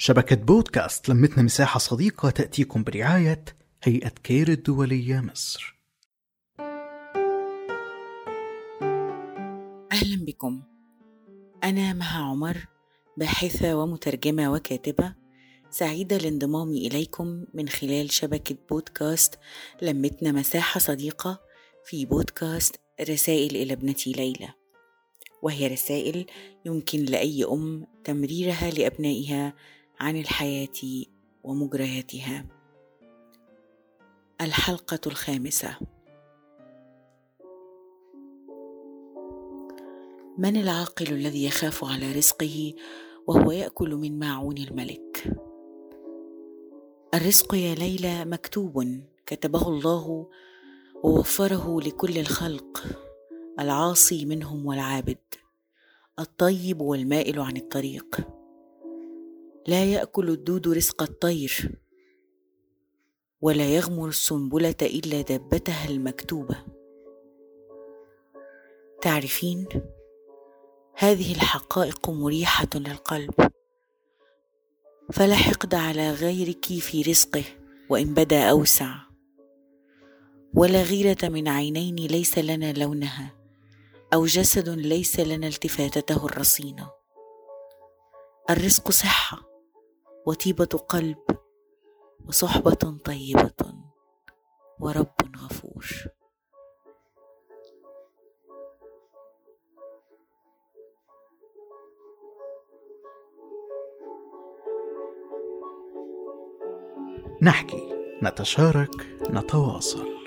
شبكة بودكاست لمتنا مساحة صديقة تأتيكم برعاية هيئة كير الدولية مصر. أهلا بكم. أنا مها عمر باحثة ومترجمة وكاتبة سعيدة لانضمامي إليكم من خلال شبكة بودكاست لمتنا مساحة صديقة في بودكاست رسائل إلى ابنتي ليلى. وهي رسائل يمكن لأي أم تمريرها لأبنائها عن الحياة ومجرياتها. الحلقة الخامسة. من العاقل الذي يخاف على رزقه وهو يأكل من ماعون الملك؟ الرزق يا ليلى مكتوب كتبه الله ووفره لكل الخلق العاصي منهم والعابد الطيب والمائل عن الطريق. لا يأكل الدود رزق الطير ولا يغمر السنبلة إلا دابتها المكتوبة. تعرفين هذه الحقائق مريحة للقلب. فلا حقد على غيرك في رزقه وإن بدا أوسع. ولا غيرة من عينين ليس لنا لونها أو جسد ليس لنا التفاتته الرصينة. الرزق صحة. وطيبة قلب وصحبة طيبة ورب غفور. نحكي نتشارك نتواصل.